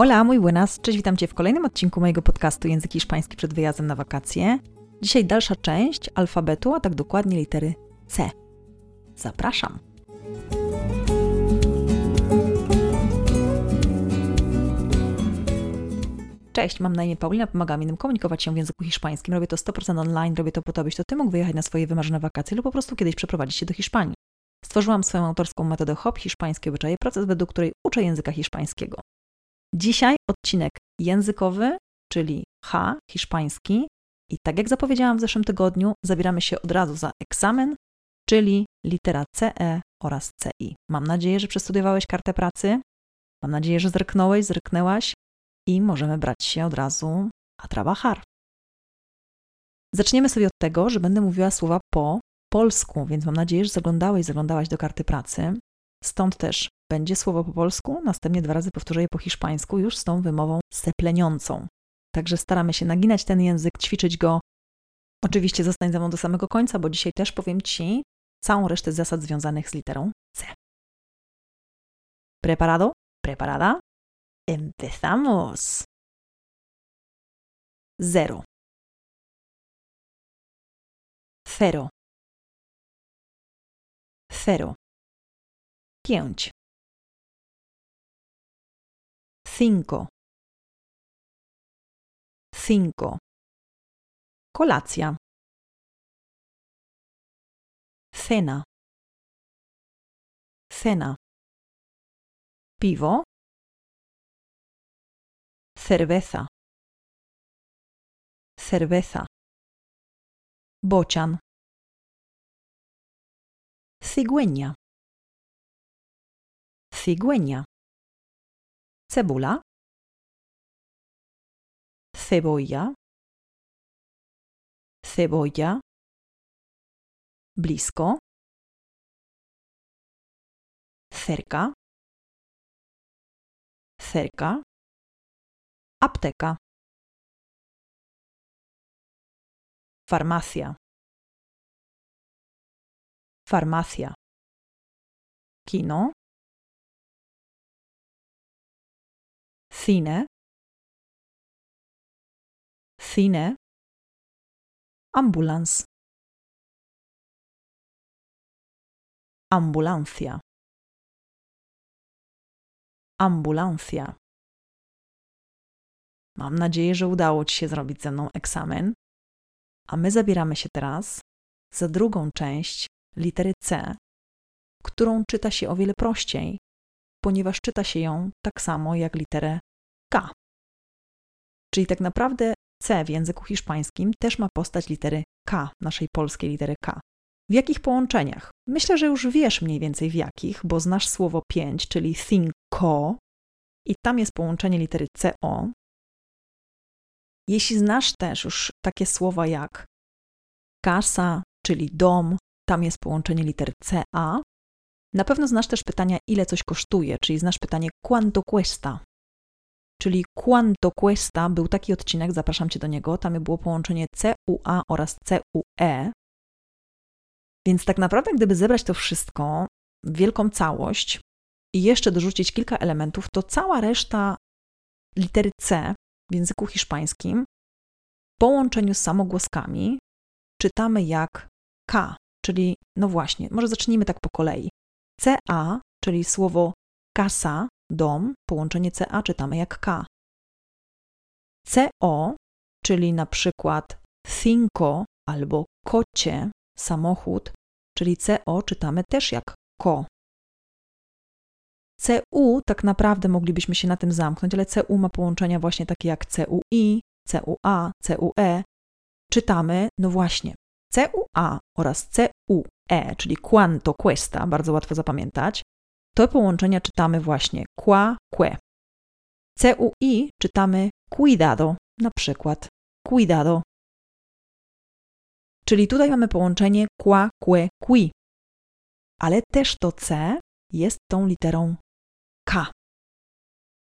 Hola, muy buenas. Cześć, witam Cię w kolejnym odcinku mojego podcastu Język Hiszpański przed wyjazdem na wakacje. Dzisiaj dalsza część alfabetu, a tak dokładnie litery C. Zapraszam. Cześć, mam na imię Paulina, pomagam innym komunikować się w języku hiszpańskim. Robię to 100% online, robię to po to, abyś to Ty mógł wyjechać na swoje wymarzone wakacje lub po prostu kiedyś przeprowadzić się do Hiszpanii. Stworzyłam swoją autorską metodę HOP, hiszpańskie obyczaje, proces, według której uczę języka hiszpańskiego. Dzisiaj odcinek językowy, czyli H, hiszpański. I tak jak zapowiedziałam w zeszłym tygodniu, zabieramy się od razu za egzamin, czyli litera CE oraz CI. Mam nadzieję, że przestudiowałeś kartę pracy. Mam nadzieję, że zryknąłeś, zryknęłaś i możemy brać się od razu a trabajar. Zaczniemy sobie od tego, że będę mówiła słowa po polsku, więc mam nadzieję, że zaglądałeś, zaglądałaś do karty pracy. Stąd też będzie słowo po polsku, następnie dwa razy powtórzę je po hiszpańsku, już z tą wymową sepleniącą. Także staramy się naginać ten język, ćwiczyć go. Oczywiście zostań ze mną do samego końca, bo dzisiaj też powiem Ci całą resztę zasad związanych z literą C. Preparado? Preparada? Empezamos. Zero. Cero. Cero. Pięć. Cinco. Cinco. Kolacja. Cena. Cena. Piwo. Cerveza. Cerveza. Bocian. Cigüeña. Cigüeña. Cebula. Cebolla. Cebolla. Blisko. Cerca. Cerca. Apteka. Farmacia. Farmacia. Kino. Cine. Cine. Ambulans. Ambulancia. Ambulancia. Mam nadzieję, że udało Ci się zrobić ze mną egzamin. A my zabieramy się teraz za drugą część litery C, którą czyta się o wiele prościej, ponieważ czyta się ją tak samo jak literę K. Czyli tak naprawdę C w języku hiszpańskim też ma postać litery K, naszej polskiej litery K. W jakich połączeniach? Myślę, że już wiesz mniej więcej w jakich, bo znasz słowo pięć, czyli cinco, i tam jest połączenie litery CO, jeśli znasz też już takie słowa jak casa, czyli dom, tam jest połączenie liter CA, na pewno znasz też pytania, ile coś kosztuje, czyli znasz pytanie quanto cuesta. Czyli quanto cuesta był taki odcinek, zapraszam Cię do niego, tam było połączenie CUA oraz CUE. Więc tak naprawdę, gdyby zebrać to wszystko wielką całość i jeszcze dorzucić kilka elementów, to cała reszta litery C w języku hiszpańskim w połączeniu z samogłoskami czytamy jak K, czyli no właśnie, może zacznijmy tak po kolei. CA, czyli słowo casa, dom, połączenie CA czytamy jak K. CO, czyli na przykład cinco albo kocie, samochód, czyli CO czytamy też jak ko. CU tak naprawdę moglibyśmy się na tym zamknąć, ale CU ma połączenia właśnie takie jak CUI, CUA, CUE. Czytamy, no właśnie, CUA oraz CUE, czyli quanto cuesta, bardzo łatwo zapamiętać, to połączenia czytamy właśnie qua, que. CUI czytamy cuidado, na przykład cuidado. Czyli tutaj mamy połączenie qua, que, qui. Ale też to C jest tą literą K.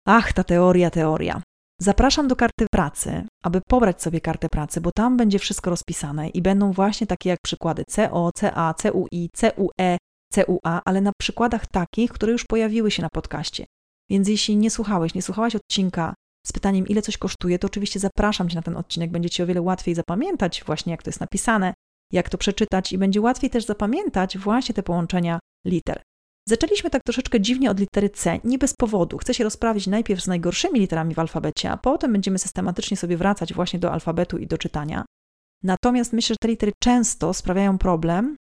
Ach, ta teoria, teoria. Zapraszam do karty pracy, aby pobrać sobie kartę pracy, bo tam będzie wszystko rozpisane i będą właśnie takie jak przykłady CO, CA, CUI, CUE, CUA, ale na przykładach takich, które już pojawiły się na podcaście. Więc jeśli nie słuchałeś, nie słuchałaś odcinka z pytaniem, ile coś kosztuje, to oczywiście zapraszam Cię na ten odcinek. Będzie Ci o wiele łatwiej zapamiętać właśnie, jak to jest napisane, jak to przeczytać i będzie łatwiej też zapamiętać właśnie te połączenia liter. Zaczęliśmy tak troszeczkę dziwnie od litery C, nie bez powodu. Chcę się rozprawić najpierw z najgorszymi literami w alfabecie, a potem będziemy systematycznie sobie wracać właśnie do alfabetu i do czytania. Natomiast myślę, że te litery często sprawiają problem.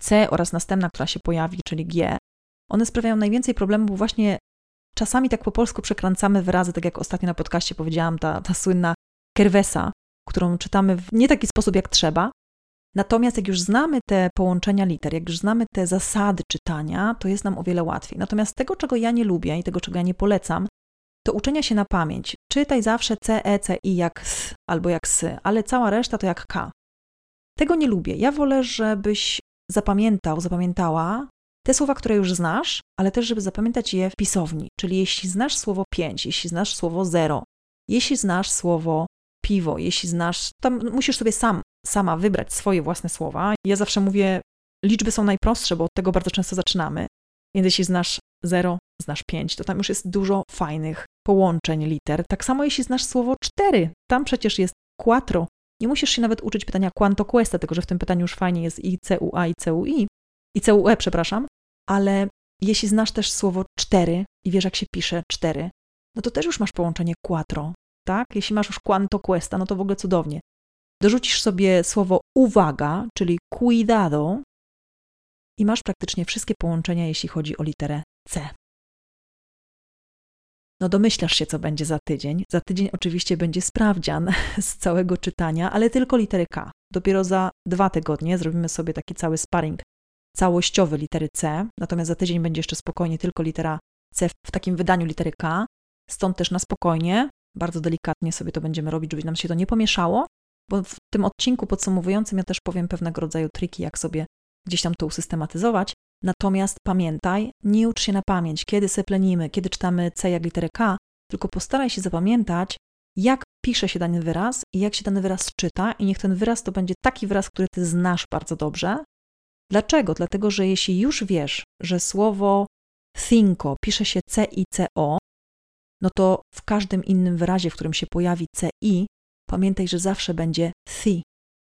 C oraz następna, która się pojawi, czyli G, one sprawiają najwięcej problemów właśnie czasami tak po polsku przekręcamy wyrazy, tak jak ostatnio na podcaście powiedziałam, ta, ta słynna kerwesa, którą czytamy w nie taki sposób jak trzeba. Natomiast jak już znamy te połączenia liter, jak już znamy te zasady czytania, to jest nam o wiele łatwiej. Natomiast tego, czego ja nie lubię i tego, czego ja nie polecam, to uczenia się na pamięć. Czytaj zawsze C, E, C, I jak S albo jak S, ale cała reszta to jak K. Tego nie lubię. Ja wolę, żebyś zapamiętał, zapamiętała te słowa, które już znasz, ale też, żeby zapamiętać je w pisowni. Czyli jeśli znasz słowo 5, jeśli znasz słowo 0, jeśli znasz słowo piwo, jeśli znasz, tam musisz sobie sam, sama wybrać swoje własne słowa. Ja zawsze mówię, liczby są najprostsze, bo od tego bardzo często zaczynamy. Więc jeśli znasz 0, znasz 5, to tam już jest dużo fajnych połączeń liter. Tak samo jeśli znasz słowo 4, tam przecież jest quattro. Nie musisz się nawet uczyć pytania quanto cuesta, tylko że w tym pytaniu już fajnie jest i CUA i CUI, i CUE, przepraszam, ale jeśli znasz też słowo 4 i wiesz, jak się pisze 4, no to też już masz połączenie quattro, tak? Jeśli masz już quanto cuesta, no to w ogóle cudownie. Dorzucisz sobie słowo uwaga, czyli cuidado i masz praktycznie wszystkie połączenia, jeśli chodzi o literę C. No domyślasz się, co będzie za tydzień. Za tydzień oczywiście będzie sprawdzian z całego czytania, ale tylko litery K. Dopiero za dwa tygodnie zrobimy sobie taki cały sparring całościowy litery C, natomiast za tydzień będzie jeszcze spokojnie tylko litera C w takim wydaniu litery K. Stąd też na spokojnie, bardzo delikatnie sobie to będziemy robić, żeby nam się to nie pomieszało, bo w tym odcinku podsumowującym ja też powiem pewnego rodzaju triki, jak sobie gdzieś tam to usystematyzować. Natomiast pamiętaj, nie ucz się na pamięć, kiedy seplenimy, kiedy czytamy C jak literę K, tylko postaraj się zapamiętać, jak pisze się dany wyraz i jak się dany wyraz czyta, i niech ten wyraz to będzie taki wyraz, który ty znasz bardzo dobrze. Dlaczego? Dlatego, że jeśli już wiesz, że słowo thinko pisze się C i C O, no to w każdym innym wyrazie, w którym się pojawi C i, pamiętaj, że zawsze będzie thi.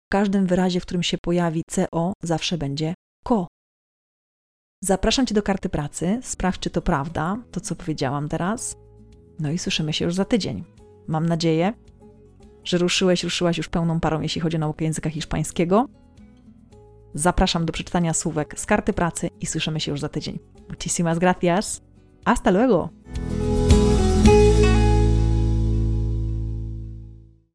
W każdym wyrazie, w którym się pojawi CO, zawsze będzie ko. Zapraszam Cię do karty pracy, sprawdź, czy to prawda, to co powiedziałam teraz. No i słyszymy się już za tydzień. Mam nadzieję, że ruszyłeś, ruszyłaś już pełną parą, jeśli chodzi o naukę języka hiszpańskiego. Zapraszam do przeczytania słówek z karty pracy i słyszymy się już za tydzień. Muchísimas gracias. Hasta luego!